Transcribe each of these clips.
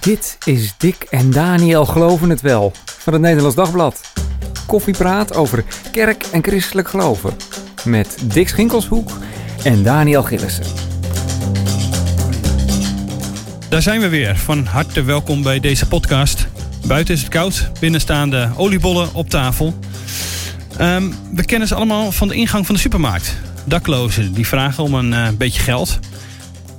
Dit is Dick en Daniel Geloven het Wel van het Nederlands Dagblad. Koffiepraat over kerk en christelijk geloven. Met Dick Schinkelshoek en Daniel Gillissen. Daar zijn we weer. Van harte welkom bij deze podcast. Buiten is het koud, binnen staan de oliebollen op tafel. Ehm, we kennen ze allemaal van de ingang van de supermarkt. Daklozen die vragen om een eh, beetje geld.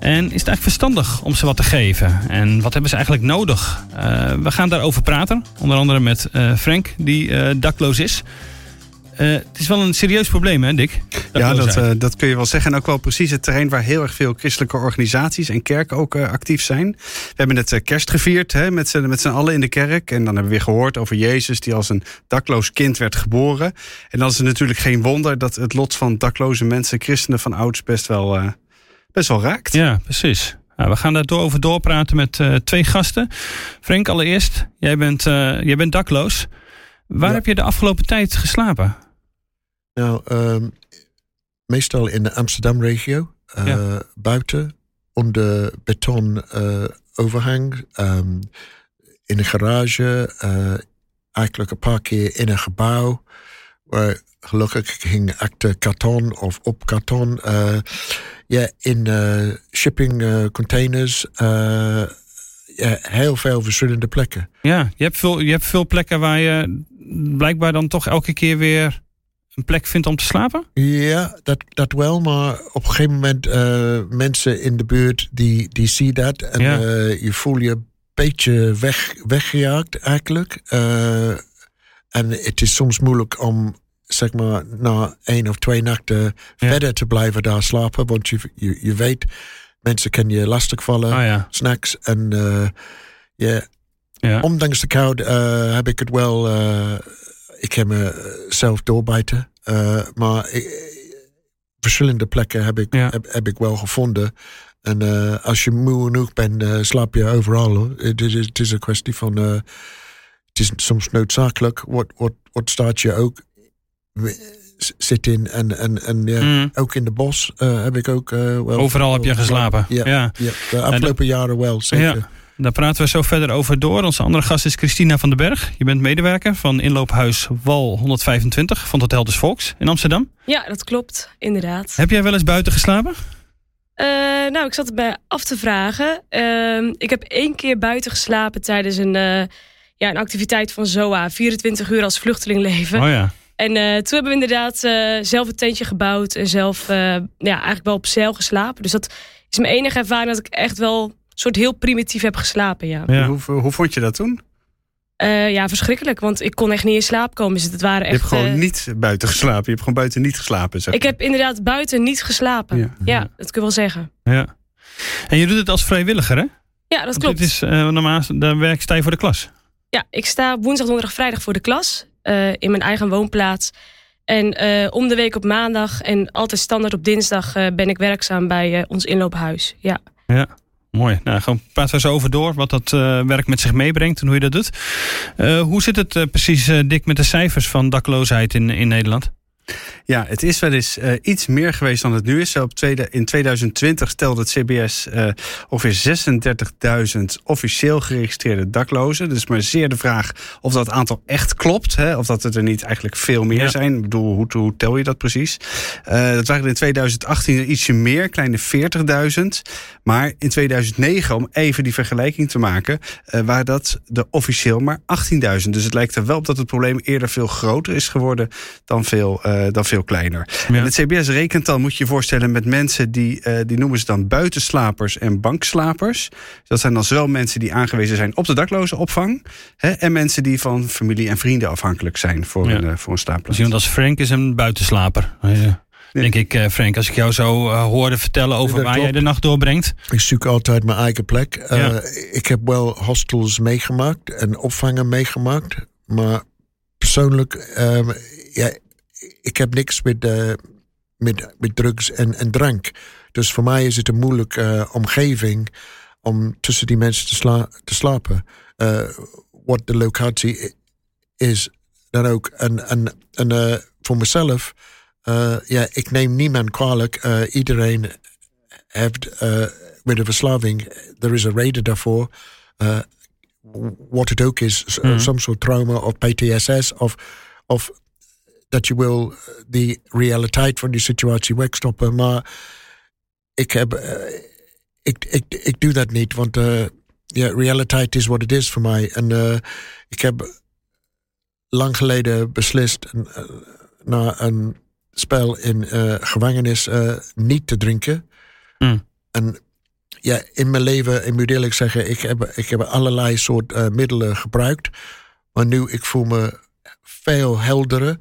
En is het eigenlijk verstandig om ze wat te geven? En wat hebben ze eigenlijk nodig? Uh, we gaan daarover praten. Onder andere met uh, Frank, die uh, dakloos is. het is wel een serieus probleem, hè, Dick? Ja, dat, dat kun je wel zeggen. En ook wel precies het terrein waar heel erg veel christelijke organisaties en kerken ook actief zijn. We hebben het kerst gevierd hè, met z'n allen in de kerk. En dan hebben we weer gehoord over Jezus, die als een dakloos kind werd geboren. En dan is het natuurlijk geen wonder dat het lot van dakloze mensen, christenen van ouds, best wel best wel raakt. Ja, precies. Nou, we gaan daar door over doorpraten met uh, twee gasten. Frank, allereerst, jij bent, uh, jij bent dakloos. Waar ja. heb je de afgelopen tijd geslapen? Nou, um, meestal in de Amsterdam-regio. Uh, ja. Buiten, onder beton overhang. Um, in een garage. eigenlijk een paar keer in een gebouw. Waar gelukkig ging achter karton of op karton. ja, in uh, shipping uh, containers. Uh, ja, heel veel verschillende plekken. Ja, je hebt, veel, je hebt veel plekken waar je blijkbaar dan toch elke keer weer een plek vindt om te slapen? Ja, dat, dat wel. Maar op een gegeven moment mensen in de buurt die, die zien dat. En ja. je voel je een beetje weg, weggejaagd eigenlijk. En het is soms moeilijk om zeg maar, na één of twee nachten ja. verder te blijven daar slapen. Want je, je, je weet, mensen kunnen je lastigvallen, ja. snacks. En uh, yeah. ja, ondanks de kou uh, heb ik het wel. Uh, ik heb mezelf doorbijten. maar ik, verschillende plekken heb ik, heb, heb, ik wel gevonden. En als je moe genoeg bent, slaap je overal. Het is, het is een kwestie van. Het is soms noodzakelijk. Wat, wat, wat staat je ook zit in. En, en, en ja, mm. ook in de bos uh, heb ik ook uh, wel. Overal heb je geslapen. Ja, ja. ja. de afgelopen jaren wel, zeker. Ja. Daar praten we zo verder over door. Onze andere gast is Christina van den Berg. Je bent medewerker van inloophuis Wal 125 van het Hotel des Volks in Amsterdam. Ja, dat klopt, inderdaad. Heb jij wel eens buiten geslapen? Uh, nou, ik zat erbij af te vragen. Uh, ik heb één keer buiten geslapen tijdens een, uh, ja, een activiteit van ZOA. 24 uur als vluchteling leven. Oh ja. En uh, toen hebben we inderdaad uh, zelf een tentje gebouwd en zelf uh, ja, eigenlijk wel op zeil geslapen. Dus dat is mijn enige ervaring dat ik echt wel een soort heel primitief heb geslapen. Ja. ja. Hoe, hoe vond je dat toen? ja, verschrikkelijk. Want ik kon echt niet in slaap komen. Dus het waren echt, je hebt gewoon niet buiten geslapen. Je hebt gewoon buiten niet geslapen. Zeg ik heb inderdaad buiten niet geslapen. Ja, ja dat kun je wel zeggen. Ja. En je doet het als vrijwilliger, hè? Ja, dat klopt. Het is normaal, daar werk sta je voor de klas. Ja, ik sta woensdag, donderdag, vrijdag voor de klas. Uh, in mijn eigen woonplaats. En uh, om de week op maandag en altijd standaard op dinsdag uh, ben ik werkzaam bij ons inloophuis. Ja. ja. Mooi. Nou, praten we zo over door wat dat werk met zich meebrengt en hoe je dat doet. hoe zit het precies, Dick, met de cijfers van dakloosheid in, in Nederland? Ja, het is wel eens uh, iets meer geweest dan het nu is. Op tweede, in 2020 stelde het CBS uh, ongeveer 36.000 officieel geregistreerde daklozen. Dus maar zeer de vraag of dat aantal echt klopt. Hè? Of dat het er niet eigenlijk veel meer ja. zijn. Ik bedoel, hoe, hoe tel je dat precies? Uh, dat waren in 2018 ietsje meer, kleine 40.000. Maar in 2009, om even die vergelijking te maken, waren dat de officieel maar 18.000. Dus het lijkt er wel op dat het probleem eerder veel groter is geworden dan veel uh, dan veel kleiner. Ja. En het CBS rekent dan, moet je je voorstellen, met mensen die, uh, die noemen ze dan buitenslapers en bankslapers. Dat zijn dan zowel mensen die aangewezen zijn op de daklozenopvang, hè, en mensen die van familie en vrienden afhankelijk zijn voor, ja. een, uh, voor een slaapplaats. Dus als Frank is een buitenslaper. Ja. Denk ik, Frank, als ik jou zo uh, hoorde vertellen over waar klopt. jij de nacht doorbrengt. Ik zoek altijd mijn eigen plek. Uh, ja. Ik heb wel hostels meegemaakt en opvangen meegemaakt. Maar persoonlijk, uh, ja, ik heb niks met, uh, met, met drugs en, en drank. Dus voor mij is het een moeilijke uh, omgeving om tussen die mensen te, sla te slapen. Uh, wat de locatie is dan ook. En, en, en voor mezelf, ja, ik neem niemand kwalijk. iedereen heeft met een verslaving, er is een reden daarvoor. uh, wat het ook is, Mhm. some soort trauma of PTSS of, of dat je wil die realiteit van die situatie wegstoppen. Maar ik heb, eh, ik, ik, ik doe dat niet, want eh, ja, realiteit is wat het is voor mij. En eh, ik heb lang geleden beslist eh, na een spel in eh, gevangenis eh, niet te drinken. Mm. En ja, in mijn leven, ik moet eerlijk zeggen, ik heb, ik heb allerlei soort eh, middelen gebruikt. Maar nu, ik voel me veel helderder.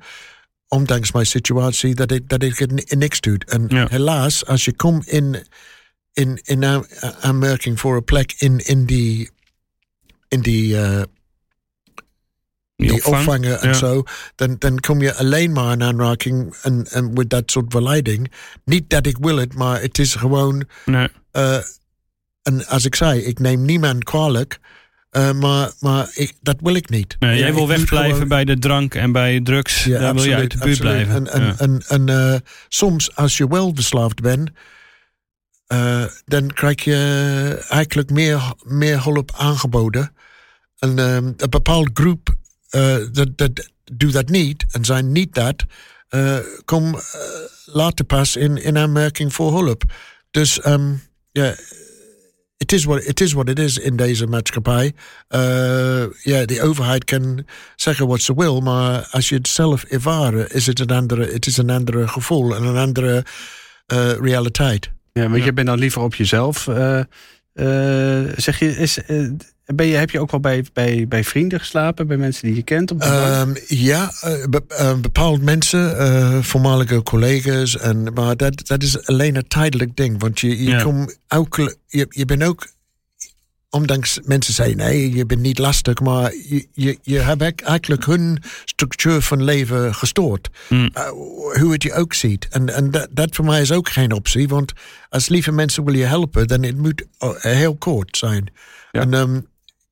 Ondanks mijn situatie, dat ik, dat ik het ni- niks doe. En Ja. helaas, als je komt in, in, in aan- aanmerking voor een plek in, in die, in die, eh, die, opvang. opvangen en Ja. zo, dan, dan kom je alleen maar in aanraking en, en met dat soort verleiding. Niet dat ik wil het, maar het is gewoon. Nee. eh, en als ik zei, ik neem niemand kwalijk, eh, maar, maar ik, dat wil ik niet. Nee, jij wil wegblijven gewoon- bij de drank en bij drugs. Ja, Daar wil je uit de buurt absoluut. blijven. En, en, Ja. en, en eh, soms, als je wel verslaafd bent, eh, dan krijg je eigenlijk meer, meer hulp aangeboden. En ehm, een bepaald groep dat, dat doet dat niet en zijn niet dat, kom later pas in, in aanmerking voor hulp. Dus ehm, ja. Het is wat het is wat het is in deze maatschappij. Eh, ja, de overheid kan zeggen wat ze wil, maar als je het zelf ervaren, is het een andere, het is een andere gevoel en een andere eh, realiteit. Ja, want Ja. je bent dan liever op jezelf. eh, zeg je, is, eh, ben je, heb je ook wel bij, bij, bij vrienden geslapen, bij mensen die je kent? Op? Ehm, ja, eh, be- eh, bepaalde mensen, eh, voormalige collega's, en, maar dat, dat is alleen een tijdelijk ding. Want je, je, Ja. komt ook, je, je bent ook, ondanks mensen zeggen nee, je bent niet lastig, maar je, je, je hebt eigenlijk hun structuur van leven gestoord. Mm. Eh, hoe het je ook ziet. En, en dat, dat voor mij is ook geen optie, want als lieve mensen wil je helpen, dan het moet oh, heel kort zijn. Ja. En ehm,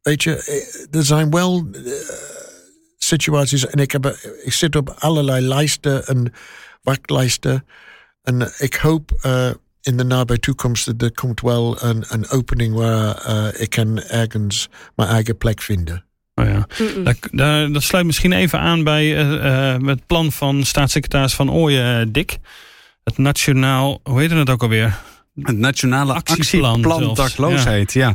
weet je, eh, er zijn wel eh, situaties en ik, heb, ik zit op allerlei lijsten en wachtlijsten. En ik hoop in de nabije toekomst dat er komt wel een, een opening waar eh, ik kan ergens mijn eigen plek vinden. Oh ja. Dat, dat sluit misschien even aan bij eh, eh, het plan van staatssecretaris Van Ooyen, Dick. Het nationaal, hoe heet het ook alweer? Het nationale Actieplan dakloosheid, ja.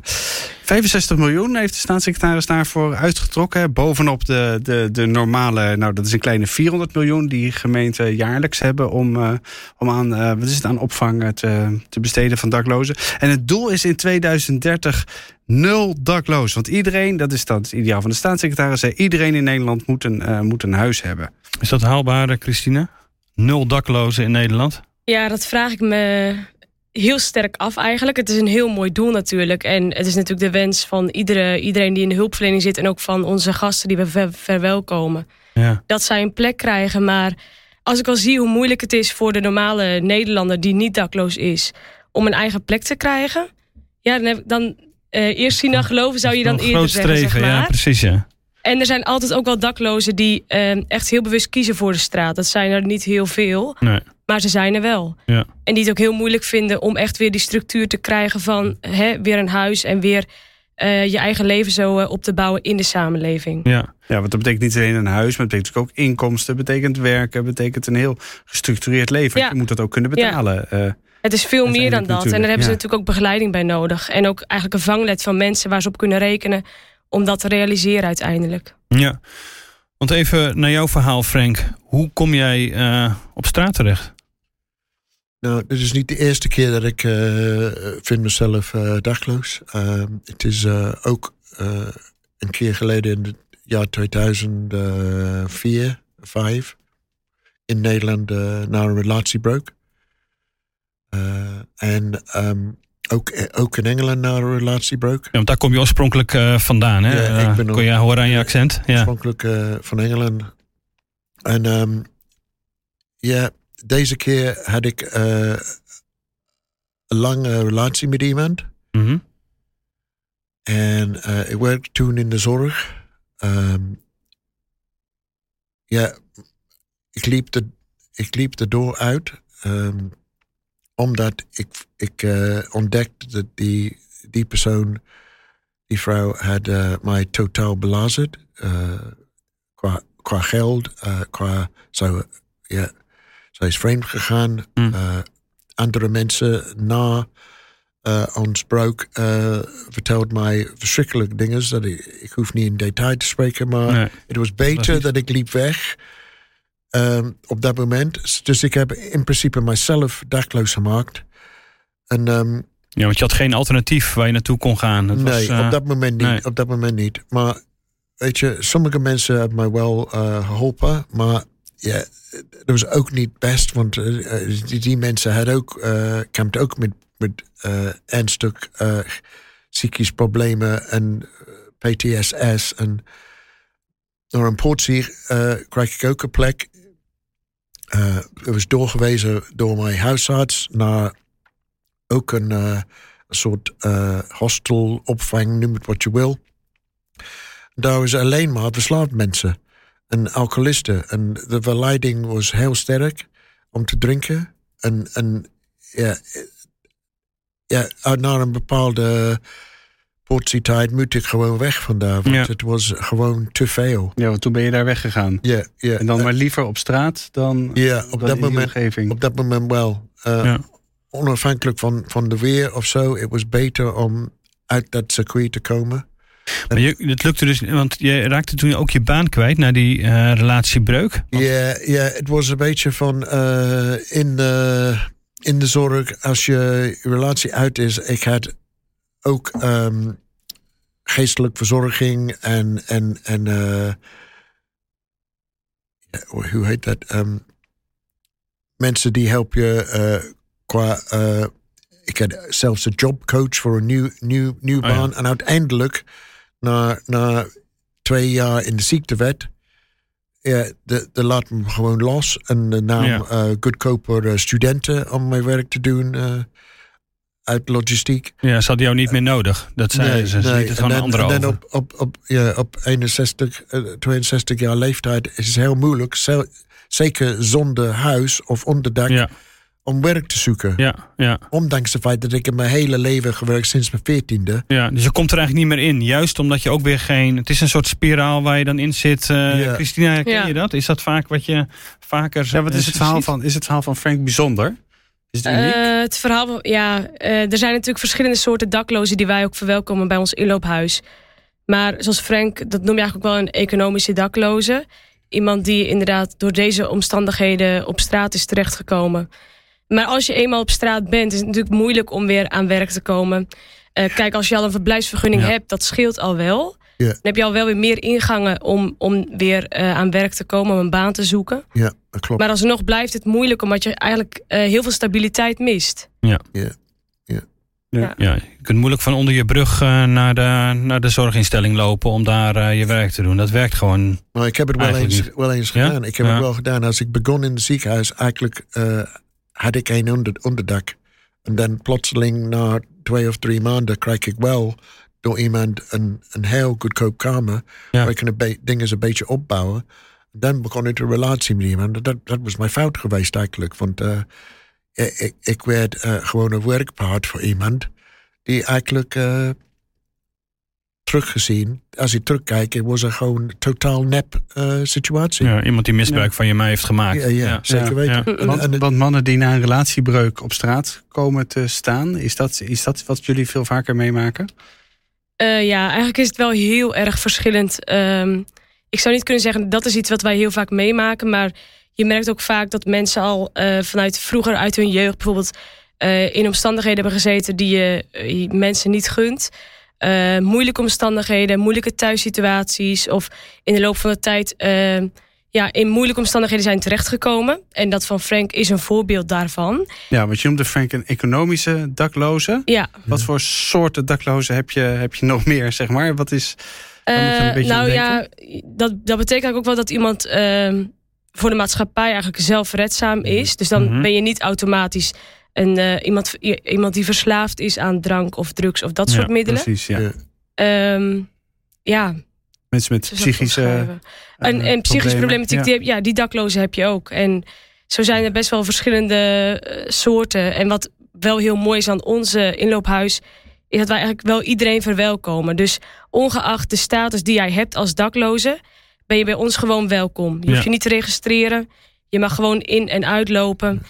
65 miljoen heeft de staatssecretaris daarvoor uitgetrokken. hè, Bovenop de, de, de normale, nou dat is een kleine 400 miljoen... die gemeenten jaarlijks hebben om, eh, om aan, eh, wat is het, aan opvang te, te besteden van daklozen. En het doel is in 2030 nul dakloos. Want iedereen, dat is dan het ideaal van de staatssecretaris... hè, iedereen in Nederland moet een, eh, moet een huis hebben. Is dat haalbaar, eh, Christine? Nul daklozen in Nederland? Ja, dat vraag ik me heel sterk af eigenlijk. Het is een heel mooi doel natuurlijk. En het is natuurlijk de wens van iedere, iedereen die in de hulpverlening zit... en ook van onze gasten die we ver- verwelkomen. Ja. Dat zij een plek krijgen. Maar als ik al zie hoe moeilijk het is voor de normale Nederlander... die niet dakloos is, om een eigen plek te krijgen... ja, dan, heb ik dan eh, eerst zien dan geloven zou je dan eerder zeggen, streven, zeg maar. ja, precies, ja. En er zijn altijd ook wel daklozen die eh, echt heel bewust kiezen voor de straat. Dat zijn er niet heel veel, Nee. maar ze zijn er wel. Ja. En die het ook heel moeilijk vinden om echt weer die structuur te krijgen van hè, weer een huis en weer eh, je eigen leven zo eh, op te bouwen in de samenleving. Ja. Ja, want dat betekent niet alleen een huis, maar het betekent ook inkomsten, betekent werken, betekent een heel gestructureerd leven. Ja. Je moet dat ook kunnen betalen. eh. Het is veel meer dan dat. En daar hebben ze ja. natuurlijk ook begeleiding bij nodig. En ook eigenlijk een vangnet van mensen waar ze op kunnen rekenen om dat te realiseren uiteindelijk. ja. Want even naar jouw verhaal, Frank. Hoe kom jij eh, op straat terecht? Nou, dit is niet de eerste keer dat ik eh, vind mezelf eh dakloos. Ehm, het is eh, ook eh, een keer geleden in het jaar 2004, 5 in Nederland naar een relatiebreuk. Eh, en ehm, ook, ook in Engeland naar een relatiebreuk. Ja, want daar kom je oorspronkelijk eh, vandaan, hè? Ja, ik Eh, ben kon je horen aan je accent? Ja. Oorspronkelijk eh, van Engeland. En ehm, ja, deze keer had ik eh, een lange relatie met iemand. Mhm. En eh, ik werkte toen in de zorg. Ehm, ja, ik liep, de, ik liep de door uit. ehm, omdat ik, ik eh, ontdekte dat die, die persoon die vrouw had uh, mij totaal belazerd. Uh, qua, qua geld, qua... Zo, ja, zij is vreemd gegaan. Mm. andere mensen na ons broek vertelt mij verschrikkelijke dingen. Dat ik, ik hoef niet in detail te spreken, maar Nee. het was beter dat ik liep weg um, op dat moment. Dus ik heb in principe mijzelf dakloos gemaakt. En, um, Ja, want je had geen alternatief waar je naartoe kon gaan. Het nee, was, uh, op dat moment niet. nee. Op dat moment niet. Maar weet je, sommige mensen hebben mij wel uh, geholpen. Maar ja, dat was ook niet best. Want uh, die, die, mensen hadden ook, uh, kampten ook met, met ernstig psychische problemen en PTSS. En door een portie kreeg ik ook een plek. Uh, het was doorgewezen door mijn huisarts naar ook een, een soort uh, hostel, opvang, noem het wat je wil. Daar was alleen maar verslaafd mensen en alcoholisten. En de verleiding was heel sterk om te drinken. En, en ja, ja, na een bepaalde portietijd moet ik gewoon weg vandaar. Want Ja. het was gewoon te veel. Ja, want toen ben je daar weggegaan. Ja, ja. En dan maar liever op straat dan, Ja, op dan dat in die moment omgeving. op dat moment wel. Uh, Ja. Onafhankelijk van, van de weer of zo. Het was beter om uit dat circuit te komen. Maar je, het lukte dus, want je raakte toen ook je baan kwijt na die uh, relatiebreuk. Want- Ja, ja, het was een beetje van uh, in, de, in de zorg, als je relatie uit is. Ik had ook um, geestelijk verzorging en, en, en uh, ja, hoe heet dat? Um, mensen die helpen je uh, qua. Uh, ik had zelfs een jobcoach voor een nieuw, nieuw, nieuw Oh ja. baan. En uiteindelijk, na, na twee jaar in de ziektewet. Ja, de, de laat me gewoon los. En de naam Ja. goedkoper studenten om mijn werk te doen. Uit logistiek. Ja, ze hadden jou niet meer nodig. Dat zeiden ze. Ze lieten het En van dan, anderen en dan over. op, op, op, ja, op 61, eh, 62 jaar leeftijd is het heel moeilijk. zel- Zeker zonder huis of onderdak. Ja, Om werk te zoeken. ja, ja, Ondanks het feit dat ik in mijn hele leven gewerkt sinds mijn veertiende. ja. Dus je komt er eigenlijk niet meer in. Juist omdat je ook weer geen... Het is een soort spiraal waar je dan in zit. Eh, Ja. Christina, ken Ja. je dat? Is dat vaak wat je vaker Ja, wat eh, is het, verhaal van, is het verhaal van Frank bijzonder? Is het uniek? Eh, het verhaal, ja, eh, er zijn natuurlijk verschillende soorten daklozen die wij ook verwelkomen bij ons inloophuis. Maar zoals Frank, dat noem je eigenlijk ook wel een economische dakloze. Iemand die inderdaad door deze omstandigheden op straat is terechtgekomen. Maar als je eenmaal op straat bent, is het natuurlijk moeilijk om weer aan werk te komen. Eh, kijk, als je al een verblijfsvergunning Ja. hebt, dat scheelt al wel. Ja. Dan heb je al wel weer meer ingangen om, om weer eh, aan werk te komen, om een baan te zoeken. Ja, dat klopt. Maar alsnog blijft het moeilijk, omdat je eigenlijk eh, heel veel stabiliteit mist. ja. Ja. Ja, je kunt moeilijk van onder je brug eh, naar, de, naar de zorginstelling lopen om daar eh, je werk te doen. Dat werkt gewoon. Maar ik heb het wel eens, niet. wel eens Ja? gedaan. Ik heb Ja. het wel gedaan. Als ik begon in het ziekenhuis, eigenlijk eh, had ik geen onder, onderdak. En dan plotseling na twee of drie maanden krijg ik wel door iemand een, een heel goedkoop kamer. Ja. Waar ik een dingen een beetje opbouwen. Dan begon ik een relatie met iemand. Dat, dat was mijn fout geweest eigenlijk. Want eh, ik, ik werd eh, gewoon een werkpaard voor iemand. Die eigenlijk eh, teruggezien, als ik terugkijk, was een gewoon totaal nep eh, situatie. Ja, iemand die misbruik van je mij heeft gemaakt. Ja, ja, zeker weten. En- Want, en- want mannen die na een relatiebreuk op straat komen te staan, is dat, is dat wat jullie veel vaker meemaken? Eh, ja, eigenlijk is het wel heel erg verschillend. Ehm, ik zou niet kunnen zeggen dat is iets wat wij heel vaak meemaken, maar je merkt ook vaak dat mensen al eh, vanuit vroeger uit hun jeugd bijvoorbeeld eh, in omstandigheden hebben gezeten die je eh, mensen niet gunt. Moeilijke omstandigheden, moeilijke thuissituaties of in de loop van de tijd eh, ja, in moeilijke omstandigheden zijn terechtgekomen. En dat van Frank is een voorbeeld daarvan. Ja, want je noemde Frank een economische dakloze. Ja, Wat voor soorten daklozen heb je, heb je nog meer, zeg maar? Wat is... Daar moet je een beetje aan nou ja, dat, dat betekent eigenlijk ook wel dat iemand ehm, voor de maatschappij eigenlijk zelfredzaam is. Dus dan Mhm. ben je niet automatisch een, eh, iemand, iemand die verslaafd is aan drank of drugs of dat Ja, soort middelen. Precies, ja. Ja. Ehm, ja, Mensen met psychische... omschrijven. en, eh, en psychische problematiek, Ja. die, ja, die daklozen heb je ook. En zo zijn er best wel verschillende eh, soorten. En wat wel heel mooi is aan onze inloophuis, is dat wij eigenlijk wel iedereen verwelkomen. Dus ongeacht de status die jij hebt als dakloze, ben je bij ons gewoon welkom. Je hoeft Ja. je niet te registreren. Je mag gewoon in en uitlopen.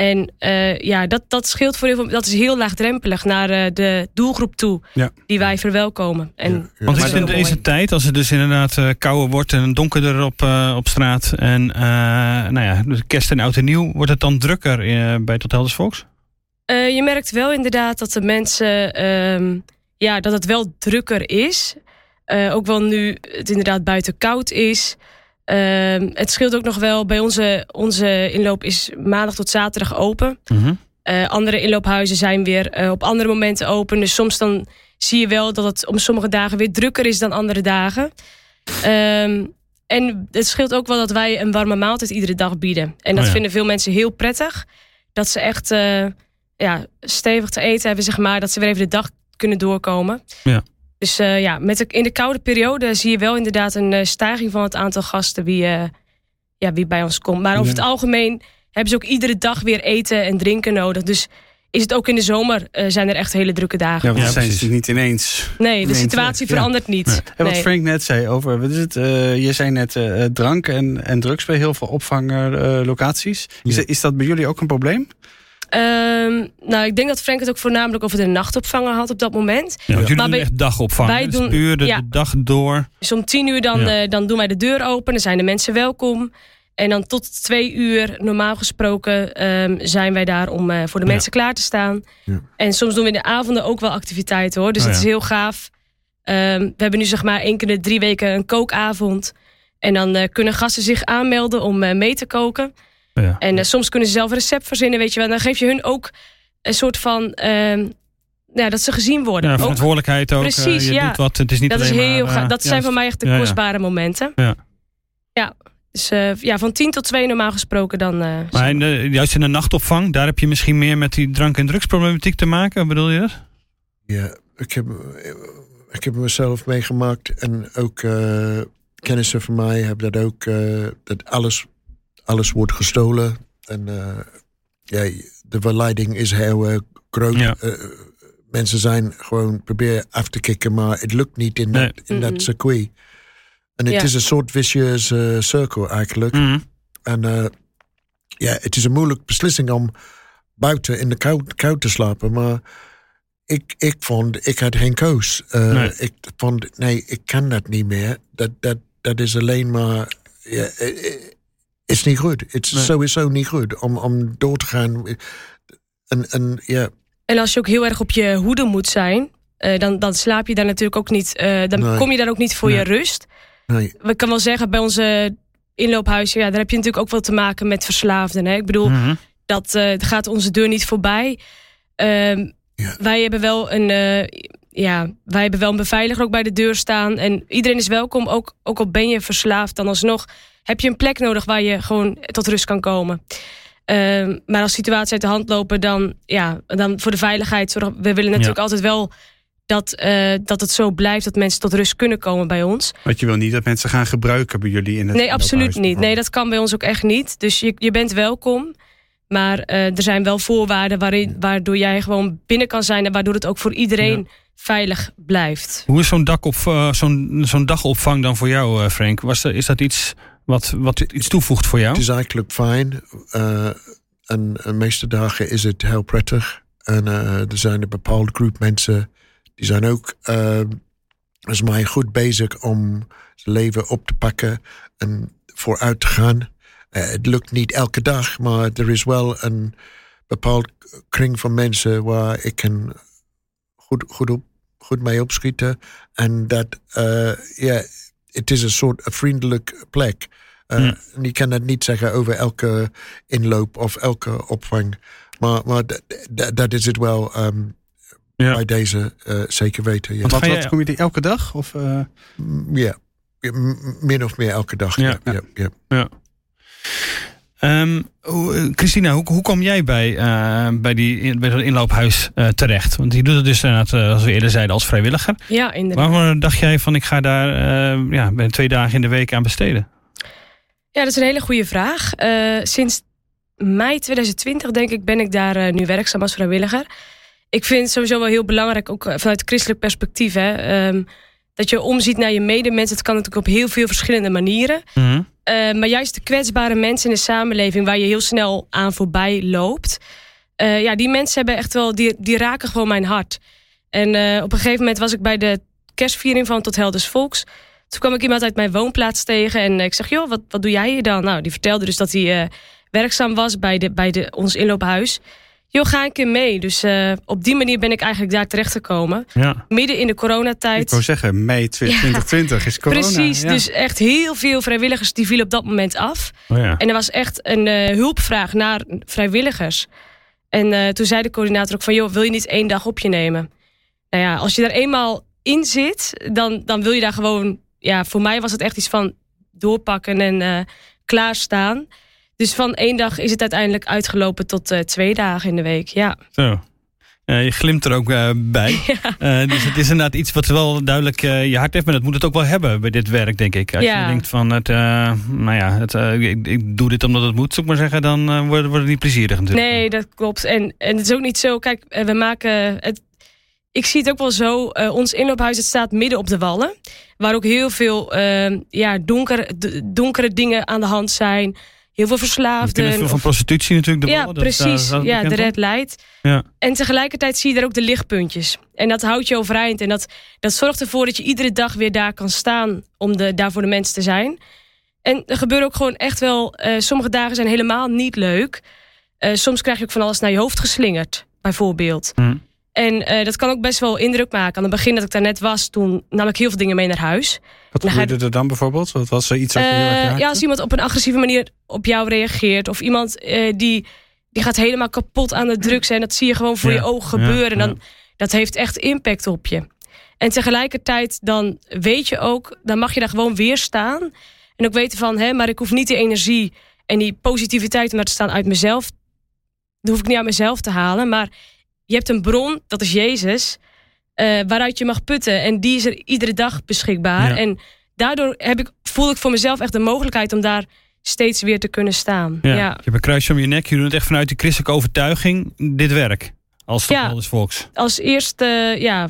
En eh, ja, dat, dat scheelt voor heel veel. Dat is heel laagdrempelig naar eh, de doelgroep toe Ja. die wij verwelkomen. En Ja. Want is in deze mooi. tijd, als het dus inderdaad eh, kouder wordt en donkerder op, eh, op straat en eh, nou ja, dus kerst en oud en nieuw, wordt het dan drukker eh, bij Tot Helders Volks? Eh, je merkt wel inderdaad dat de mensen, ehm, ja, dat het wel drukker is. Eh, ook wel nu het inderdaad buiten koud is. Ehm, het scheelt ook nog wel, bij onze, onze inloop is maandag tot zaterdag open. Eh, andere inloophuizen zijn weer eh, op andere momenten open. Dus soms dan zie je wel dat het om sommige dagen weer drukker is dan andere dagen. Ehm, en het scheelt ook wel dat wij een warme maaltijd iedere dag bieden. En dat Oh ja. vinden veel mensen heel prettig. Dat ze echt eh, ja, stevig te eten hebben, zeg maar. Dat ze weer even de dag kunnen doorkomen. Ja. Dus eh, ja, met de, in de koude periode zie je wel inderdaad een eh, stijging van het aantal gasten wie, eh, ja, wie bij ons komt. Maar over Ja. het algemeen hebben ze ook iedere dag weer eten en drinken nodig. Dus is het ook in de zomer eh, zijn er echt hele drukke dagen. Ja, want Ja, dat zijn precies. ze niet ineens. nee, de situatie verandert niet. Nee. En wat Nee. Frank net zei over, wat is het? eh, je zei net eh, drank en, en drugs bij heel veel opvanglocaties. is, Ja. is dat bij jullie ook een probleem? Ehm, nou, ik denk dat Frank het ook voornamelijk over de nachtopvanger had op dat moment. Ja, want jullie Maar doen echt dagopvang. wij? Dus doen- puur de, ja. de dag door. Dus om tien uur dan, Ja. eh, dan doen wij de deur open. Dan zijn de mensen welkom. En dan tot twee uur, normaal gesproken, ehm, zijn wij daar om eh, voor de Ja. mensen klaar te staan. Ja. En soms doen we in de avonden ook wel activiteiten hoor. Dus Oh, dat ja. is heel gaaf. Ehm, we hebben nu zeg maar één keer in de drie weken een kookavond. En dan eh, kunnen gasten zich aanmelden om mee te koken. Ja. En eh, soms kunnen ze zelf een recept verzinnen, weet je wel. Dan geef je hun ook een soort van... ehm, ja, dat ze gezien worden. Ja, Ook- verantwoordelijkheid ook. Precies, eh, je ja. doet wat. Het is niet dat is heel maar, eh, Dat zijn voor mij echt de Ja, ja. kostbare momenten. Ja. Ja, dus eh, ja, van 10 tot 2 normaal gesproken dan. eh, Maar in de- juist in de nachtopvang, daar heb je misschien meer met die drank- en drugsproblematiek te maken. Bedoel je dat? Ja, ik heb, ik heb mezelf meegemaakt en ook eh, kennissen van mij hebben dat ook, eh, dat alles, alles wordt gestolen. En eh, ja, de verleiding is heel eh, groot. Ja. Eh, mensen zijn gewoon proberen af te kicken, maar het lukt niet in, Nee. dat, in dat circuit. En het Ja. is een soort vicieuze eh, cirkel eigenlijk. Mhm. En eh, ja, het is een moeilijke beslissing om buiten in de kou, kou te slapen. Maar ik, ik vond, ik had geen koos. Eh, Nee. Ik vond, nee, ik kan dat niet meer. Dat, dat, dat is alleen maar, ja, is niet goed. Het is Nee. sowieso niet goed om, om door te gaan. En, en ja, En als je ook heel erg op je hoede moet zijn, eh, dan, dan slaap je daar natuurlijk ook niet. eh, dan Nee. kom je daar ook niet voor Nee. je rust. nee, We kan wel zeggen, bij onze inloophuizen, ja, daar heb je natuurlijk ook wel te maken met verslaafden. Hè? Ik bedoel, Mhm. dat eh, gaat onze deur niet voorbij. Ehm, Ja. Wij hebben wel een. Ja, wij hebben wel een beveiliger ook bij de deur staan. En iedereen is welkom. Ook, ook al ben je verslaafd, dan alsnog heb je een plek nodig waar je gewoon tot rust kan komen. Ehm, maar als situaties uit de hand lopen, dan, ja, dan voor de veiligheid. zorgen- We willen natuurlijk Ja. altijd wel dat, eh, dat het zo blijft dat mensen tot rust kunnen komen bij ons. Want je wil niet dat mensen gaan gebruiken bij jullie in het Nee, absoluut niet. Nee, dat kan bij ons ook echt niet. Dus je, je bent welkom. Maar eh, er zijn wel voorwaarden waarin, waardoor jij gewoon binnen kan zijn en waardoor het ook voor iedereen veilig blijft. Hoe is zo'n dak op, eh, zo'n zo'n dagopvang dan voor jou, eh, Frank? Was er, is dat iets wat, wat iets toevoegt voor jou? het is eigenlijk fijn. Eh, en de meeste dagen is het heel prettig. En eh, er zijn een bepaalde groep mensen die zijn ook volgens mij goed bezig om zijn leven op te pakken en vooruit te gaan. Eh, het lukt niet elke dag, maar er is wel een bepaald kring van mensen waar ik kan goed, goed, op, goed mee opschieten. En dat, eh, ja, het is een soort een vriendelijk plek. En Je kan dat niet zeggen over elke inloop of elke opvang. Maar, maar dat- is het wel ehm, Ja. bij deze eh, zeker weten. Ja. Want wat, kom je die elke dag? Of, eh, Mm, ja. Min of meer elke dag. Ja. Ja. Ja, Ehm, eh, Christina, hoe, hoe kwam jij bij, eh, bij, die, bij dat inloophuis eh, terecht? Want je doet het dus inderdaad, eh, als we eerder zeiden, als vrijwilliger. Ja, inderdaad. Waarom dacht jij van ik ga daar ja, ben twee dagen in de week aan besteden? Ja, dat is een hele goede vraag. Sinds mei 2020, denk ik, ben ik daar nu werkzaam als vrijwilliger. ik vind het sowieso wel heel belangrijk, ook vanuit christelijk perspectief, hè, ehm, dat je omziet naar je medemens. Het kan natuurlijk op heel veel verschillende manieren. Mhm. Uh, maar juist de kwetsbare mensen in de samenleving waar je heel snel aan voorbij loopt. Uh, ja, die mensen hebben echt wel, die, die raken gewoon mijn hart. En uh, op een gegeven moment was ik bij de kerstviering van Tot Helders Volks. Toen kwam ik iemand uit mijn woonplaats tegen en ik zeg, joh, wat, wat doe jij hier dan? Nou, die vertelde dus dat hij werkzaam was bij, de, bij de, ons inloophuis. Joh, ga een keer mee. Dus uh, op die manier ben ik eigenlijk daar terecht gekomen. Ja. Midden in de coronatijd. Ik wou zeggen, mei 2020 is corona. Precies, ja. dus echt heel veel vrijwilligers die vielen op dat moment af. Oh ja. En er was echt een uh, hulpvraag naar vrijwilligers. En uh, toen zei de coördinator ook van... joh, wil je niet één dag op je nemen? Nou ja, als je daar eenmaal in zit, dan, dan wil je daar gewoon... Ja, voor mij was het echt iets van doorpakken en klaarstaan. Dus van één dag is het uiteindelijk uitgelopen tot uh, twee dagen in de week. Ja. Zo. Uh, je glimt er ook uh, bij. Ja. dus het is inderdaad iets wat wel duidelijk je hart heeft. Maar dat moet het ook wel hebben bij dit werk, denk ik. Als ja. je denkt van, het, nou ja, het, ik, ik, doe dit omdat het moet, zou ik maar zeggen. Dan wordt, wordt het niet plezierig natuurlijk. Nee, dat klopt. En, en het is ook niet zo, kijk, we maken het... Ik zie het ook wel zo, ons inloophuis het staat midden op de wallen. Waar ook heel veel ja, donker, donkere dingen aan de hand zijn heel veel verslaafden. Veel van prostitutie natuurlijk. De ja, ballen, precies. Dat, ja, de red light. Ja. En tegelijkertijd zie je daar ook de lichtpuntjes. En dat houdt je overeind. En dat, dat zorgt ervoor dat je iedere dag weer daar kan staan om de, daar voor de mensen te zijn. En er gebeuren ook gewoon echt wel... Uh, sommige dagen zijn helemaal niet leuk. Uh, soms krijg je ook van alles naar je hoofd geslingerd, bijvoorbeeld. Mm. En uh, dat kan ook best wel indruk maken. Aan het begin dat ik daar net was, toen nam ik heel veel dingen mee naar huis. Wat gebeurde er dan bijvoorbeeld? Wat was er iets wat je Uh, ja, als iemand op een agressieve manier op jou reageert. Of iemand uh, die, die gaat helemaal kapot aan de drugs. En dat zie je gewoon voor Ja, je ogen gebeuren. ja, dan, dat heeft echt impact op je. En tegelijkertijd dan weet je ook, dan mag je daar gewoon weer staan. En ook weten van, hè, maar ik hoef niet die energie en die positiviteit om daar te staan uit mezelf. Dat hoef ik niet uit mezelf te halen. Maar je hebt een bron, dat is Jezus, uh, waaruit je mag putten. En die is er iedere dag beschikbaar. Ja. En daardoor heb ik, voel ik voor mezelf echt de mogelijkheid om daar steeds weer te kunnen staan. Ja. Ja, Je hebt een kruisje om je nek. Je doet het echt vanuit die christelijke overtuiging, dit werk. Als Ja. volks. Als eerste, ja,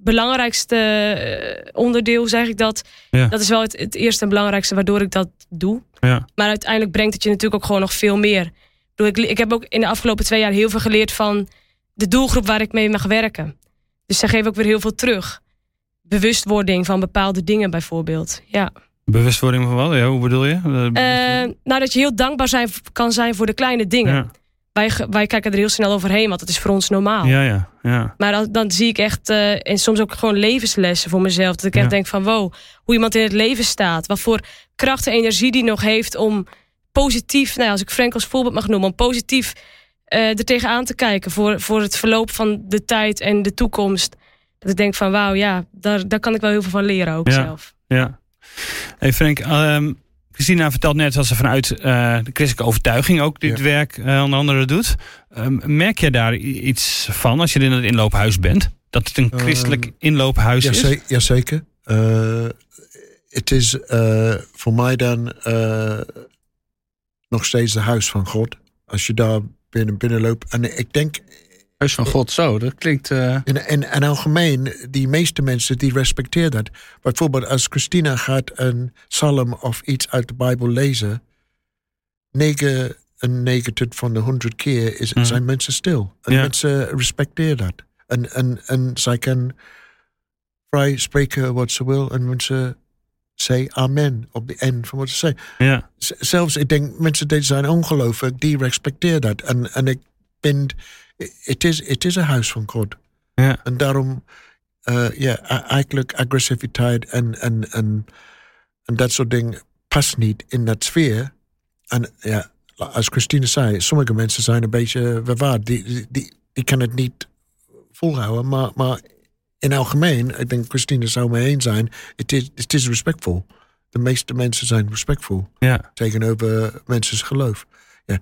belangrijkste eh, onderdeel zeg ik dat. Ja. Dat is wel het, het eerste en belangrijkste waardoor ik dat doe. Ja. Maar uiteindelijk brengt het je natuurlijk ook gewoon nog veel meer. Ik, bedoel, ik, ik heb ook in de afgelopen twee jaar heel veel geleerd van de doelgroep waar ik mee mag werken. Dus zij geven ook weer heel veel terug. Bewustwording van bepaalde dingen bijvoorbeeld. Ja. Bewustwording van wat? Ja, hoe bedoel je? Eh, Eh, nou, dat je heel dankbaar zijn, kan zijn voor de kleine dingen. ja. Wij, wij kijken er heel snel overheen, want het is voor ons normaal. ja, ja, ja. Maar dan, dan zie ik echt, eh, en soms ook gewoon levenslessen voor mezelf. Dat ik echt denk van wow, hoe iemand in het leven staat. Wat voor kracht en energie die nog heeft om positief, nou ja, als ik Frank als voorbeeld mag noemen, om positief eh er tegenaan te kijken voor, voor het verloop van de tijd en de toekomst. Dat ik denk van wauw, ja, daar, daar kan ik wel heel veel van leren ook Ja. zelf. Ja. Hey Frank, ehm Christina vertelt net dat ze vanuit eh, de christelijke overtuiging ook dit Ja. werk eh, onder andere doet. Ehm, merk jij daar iets van als je in het inloophuis bent? Dat het een christelijk inloophuis is? Jaze- Jazeker. Eh, Het is eh, voor mij dan eh, nog steeds het huis van God. Als je daar binnen, binnenloopt. En ik denk Huis van God, zo, dat klinkt... eh, in, in, in algemeen, die meeste mensen die respecteren dat. Bijvoorbeeld als Christina gaat een psalm of iets uit de Bijbel lezen. 99 van de 100 keer is, Mhm. zijn mensen stil. En Ja. mensen respecteren dat. En, en, en zij kan vrij spreken wat ze wil. En mensen zeggen amen op de eind van wat ze zeggen. Ja, zelfs, ik denk, mensen die zijn ongelovig, die respecteren dat. En, en ik vind, het is, het is een huis van God. ja, En daarom, eh, ja, eigenlijk agressiviteit en, en, en, en dat soort dingen past niet in dat sfeer. En ja, als Christine zei, sommige mensen zijn een beetje bewaard. Die, die, die, die kan het niet volhouden, maar, maar in algemeen, ik denk Christine zou mee eens zijn, het is, het is respectvol. De meeste mensen zijn respectvol ja. tegenover mensen's geloof. Ja,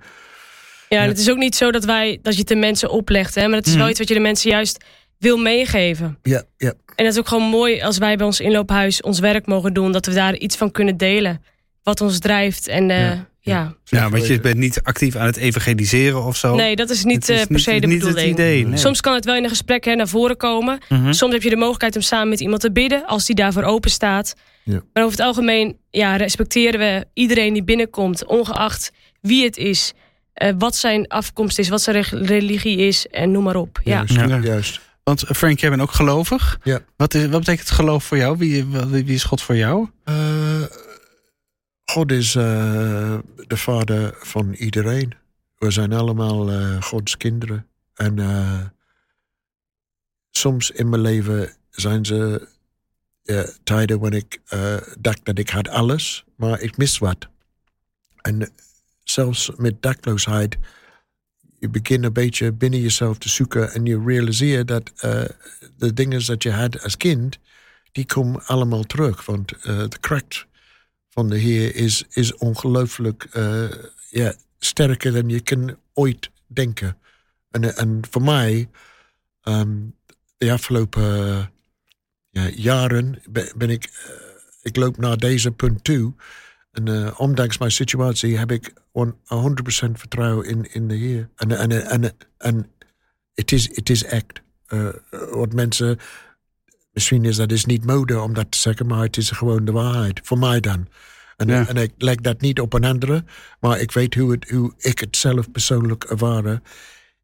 en het is ook niet zo dat, wij, dat je het de mensen oplegt. Hè? Maar het is wel Mhm. iets wat je de mensen juist wil meegeven. Ja, ja. En dat is ook gewoon mooi als wij bij ons inloophuis ons werk mogen doen. Dat we daar iets van kunnen delen. Wat ons drijft. En eh, Ja. Ja. Ja, want je bent niet actief aan het evangeliseren of zo. Nee, dat is niet Het is eh, per se de niet het bedoeling. idee. nee. Soms kan het wel in een gesprek hè, naar voren komen. Mhm. Soms heb je de mogelijkheid om samen met iemand te bidden, als die daarvoor open staat. Ja. Maar over het algemeen ja, respecteren we iedereen die binnenkomt, ongeacht wie het is, eh, wat zijn afkomst is, wat zijn religie is en noem maar op. Ja. Juist, Ja. juist. Want eh, Frank, jij bent ook gelovig. Ja. Wat, is, wat betekent geloof voor jou? Wie, wie wie is God voor jou? Eh, God is eh, de vader van iedereen. We zijn allemaal eh, Gods kinderen. En eh, soms in mijn leven zijn ze tijden wanneer ik dacht dat ik had alles, maar ik mis wat. En zelfs met dakloosheid, je begint een beetje binnen jezelf te zoeken en je realiseert dat de dingen dat je had als kind, die komen allemaal terug. Want de kracht van de Heer is, is ongelooflijk eh, ja, sterker dan je kan ooit denken. En, en voor mij, ehm, de afgelopen eh, ja, jaren ben, ik, eh, ik loop naar deze punt toe. En eh, ondanks mijn situatie heb ik on- 100% vertrouwen in, in de Heer. En, en, en, en het is, het is echt. Eh, wat mensen, misschien is dat is niet mode om dat te zeggen, maar het is gewoon de waarheid. Voor mij dan. En, Ja. en ik leg dat niet op een andere, maar ik weet hoe, het, hoe ik het zelf persoonlijk ervaren.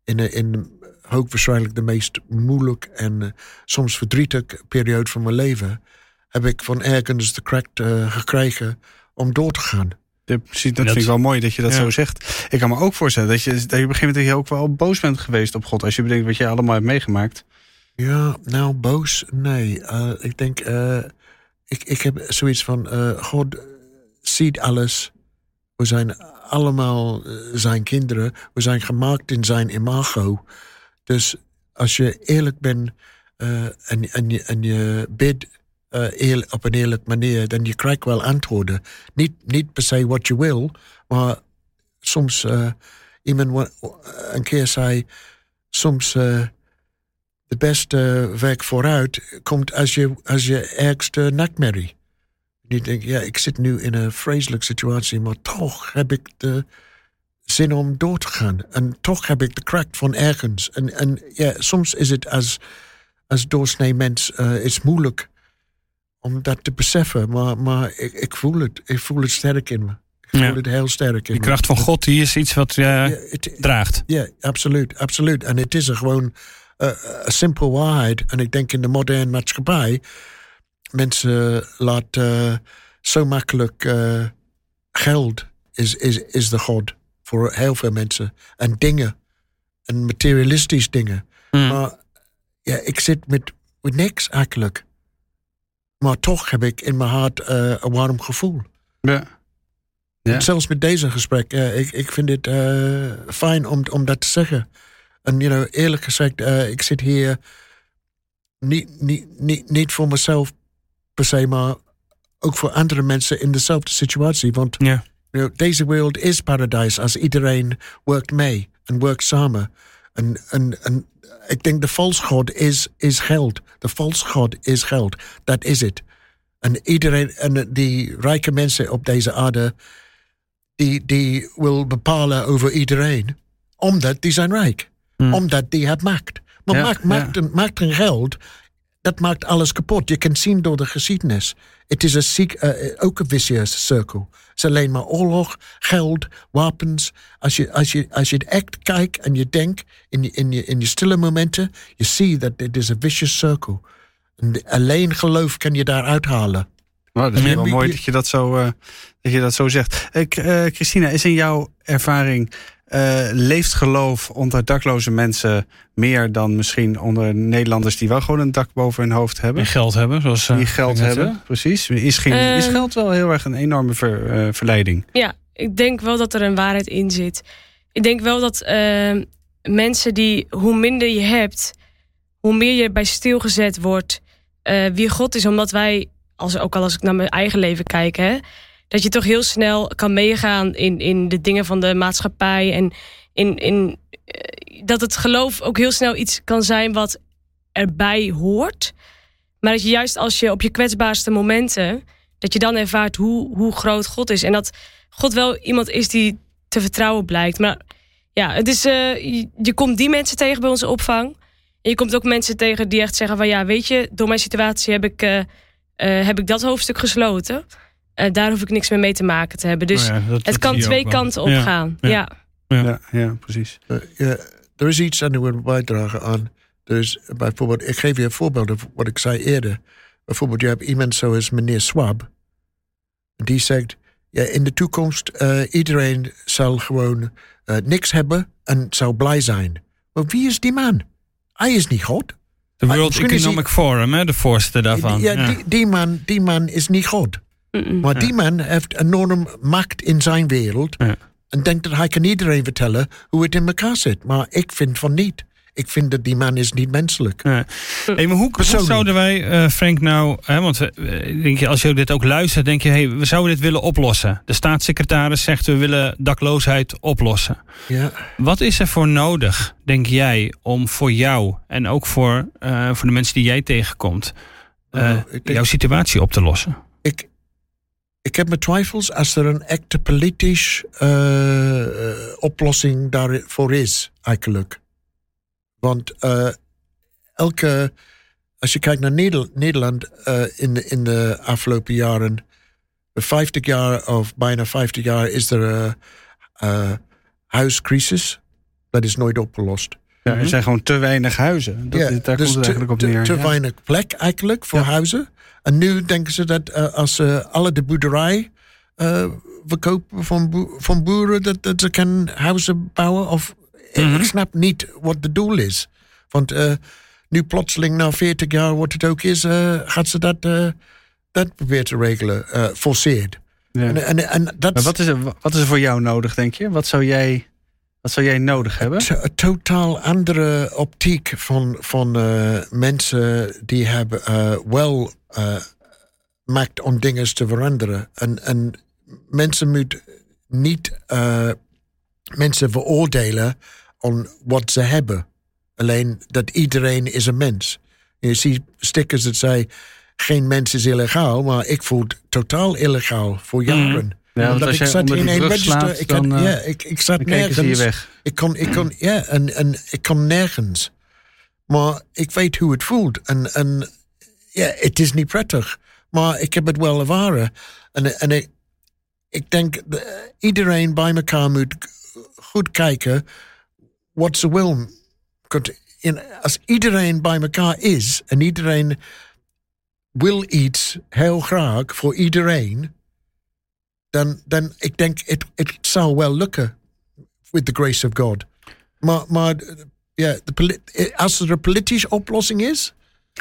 In, een- in hoogwaarschijnlijk de meest moeilijk en eh, soms verdrietige periode van mijn leven. Heb ik van ergens de kracht eh, gekregen om door te gaan. Ja, precies, dat, Dat- vind ik wel mooi dat je dat Ja. zo zegt. Ik kan me ook voorstellen dat je, dat je op een gegeven moment ook wel boos bent geweest op God. Als je bedenkt wat je allemaal hebt meegemaakt. Ja, nou, boos? Nee. Eh, ik denk, eh, ik, ik heb zoiets van, eh, God ziet alles. We zijn allemaal zijn kinderen. We zijn gemaakt in zijn imago. Dus als je eerlijk bent en, en, je, en je eer- op een eerlijke manier, dan je krijgt wel antwoorden. Niet, niet per se wat je wil, maar soms, iemand een keer zei, soms... de beste weg vooruit komt als je, als je ergste nachtmerrie. Je denkt, ja, ik zit nu in een vreselijke situatie, maar toch heb ik de zin om door te gaan. En toch heb ik de kracht van ergens. En, en ja, soms is het als, als doorsnee mens eh, is moeilijk om dat te beseffen. Maar, maar ik, ik voel het. Ik voel het sterk in me. Ik voel het heel sterk in Die me. kracht van God die is iets wat eh, Ja, het- draagt. ja, absoluut, absoluut. En het is er gewoon een simpele waarheid. En ik denk in de moderne maatschappij, mensen laten eh, zo makkelijk eh, geld is, is, is de god voor heel veel mensen. En dingen. En materialistisch dingen. Mm. Maar ja, ik zit met, met niks eigenlijk. Maar toch heb ik in mijn hart eh, een warm gevoel. Ja. Zelfs met deze gesprek. ik, ik vind het fijn om, om dat te zeggen. En you know, eerlijk gezegd, eh, ik zit hier niet, niet, niet, niet voor mezelf per se, maar ook voor andere mensen in dezelfde situatie. Want Ja. you know, deze wereld is paradijs als iedereen werkt mee en werkt samen. En, en, en ik denk de valsgod is, is geld. De valsgod is geld. Dat is het. En iedereen, en die rijke mensen op deze aarde, die, die wil bepalen over iedereen. Omdat die zijn rijk. Hmm. Omdat die het maakt. Maar Ja, maakt, maakt, ja. en, maakt en geld, dat maakt alles kapot. Je kan zien door de geschiedenis. Het is een ziek, eh, ook een vicieuze cirkel. Het is alleen maar oorlog, geld, wapens. Als je, als je, als je het echt kijkt en je denkt in je, in je, in je stille momenten, je ziet dat het is een vicious circle. En alleen geloof kan je daar uithalen. Nou, dat is wel wie- mooi dat je dat zo, eh, dat je dat zo zegt. Eh, Christina, is in jouw ervaring... eh, leeft geloof onder dakloze mensen meer dan misschien onder Nederlanders die wel gewoon een dak boven hun hoofd hebben? En geld hebben, zoals... eh, Die geld hebben, precies. Is, geen, is Ehm. geld wel heel erg een enorme ver- eh, verleiding? Ja, ik denk wel dat er een waarheid in zit. Ik denk wel dat eh, mensen die, hoe minder je hebt, hoe meer je bij stilgezet wordt eh, wie God is. Omdat wij, als, ook al als ik naar mijn eigen leven kijk, hè, dat je toch heel snel kan meegaan in, in de dingen van de maatschappij. En in, in, eh, dat het geloof ook heel snel iets kan zijn wat erbij hoort. Maar dat je juist als je op je kwetsbaarste momenten dat je dan ervaart hoe, hoe groot God is. En dat God wel iemand is die te vertrouwen blijkt. Maar ja, het is, uh, je, komt die mensen tegen bij onze opvang. En je komt ook mensen tegen die echt zeggen van ja, weet je, door mijn situatie heb ik, uh, heb ik dat hoofdstuk gesloten. Daar hoef ik niks meer mee te maken te hebben. Dus Oh ja, dat- het dat kan twee kanten op Ja, gaan. ja. Ja. Ja. Ja, ja precies. Eh, er is iets aan de wil bijdragen aan. Dus bijvoorbeeld, ik geef je een voorbeeld van wat ik zei eerder. Bijvoorbeeld, je hebt iemand zoals meneer Swab. Die zegt, ja, in de toekomst, eh, iedereen zal gewoon eh, niks hebben en zou blij zijn. Maar wie is die man? Hij is niet God. De World is Economic Forum, hè, de voorste daarvan. ja, Ja. Die, die, man, die man is niet God. Mm-mm. Maar die man heeft enorm macht in zijn wereld. Ja. En denkt dat hij kan iedereen vertellen hoe het in elkaar zit. Maar ik vind van niet. Ik vind dat die man is niet menselijk. Ja. Hey, maar hoe, hoe zouden wij, eh, Frank, nou... Hè, want eh, denk je, als je dit ook luistert, denk je... Hey, we zouden dit willen oplossen. De staatssecretaris zegt, we willen dakloosheid oplossen. Ja. Wat is er voor nodig, denk jij, om voor jou... en ook voor, eh, voor de mensen die jij tegenkomt... eh, Nou, denk- jouw situatie op te lossen? Ik, heb mijn twijfels als er een echte politisch eh, oplossing daarvoor is, eigenlijk. Want eh, elke, als je kijkt naar Neder- Nederland eh, in, de, in de afgelopen jaren, de 50 jaar of bijna 50 jaar is er een huiscrisis. Dat is nooit opgelost. Ja, er zijn gewoon te weinig huizen. Dat, Ja, daar dus komt het te, eigenlijk op neer. Te ja. weinig plek eigenlijk voor Ja. huizen. En nu denken ze dat eh, als ze alle de boerderij eh, verkopen van, van boeren, dat, dat ze kunnen huizen bouwen. Of, ik- Mhm. Ik snap niet wat de doel is. Want nu plotseling na 40 jaar, wat het ook is, gaat ze dat, dat proberen te regelen, forceerd. Ja. En, en, en dat Maar wat is, er, wat is er voor jou nodig, denk je? Wat zou jij, wat zou jij nodig hebben? een totaal andere optiek van, van mensen die hebben wel eh, maakt om dingen te veranderen. En, en mensen moeten niet eh, mensen veroordelen om wat ze hebben. Alleen dat iedereen is een mens. Je ziet stickers dat zeggen geen mens is illegaal, maar ik voel het totaal illegaal voor jaren. Ja, want Omdat ik zat in een register. slaat, ik, had, dan, eh, ja, ik, ik zat nergens. Ik kon, ik kon, ja, en, en ik kon nergens. Maar ik weet hoe het voelt. En, en ja, het is niet prettig. Maar ik heb het wel ervaren. En, en ik, ik denk, dat iedereen bij elkaar moet goed kijken wat ze wil. Als iedereen bij elkaar is en iedereen wil iets heel graag voor iedereen, dan, dan ik denk het, het zou wel lukken with the grace of God. Maar, maar ja, poli- als er een politische oplossing is,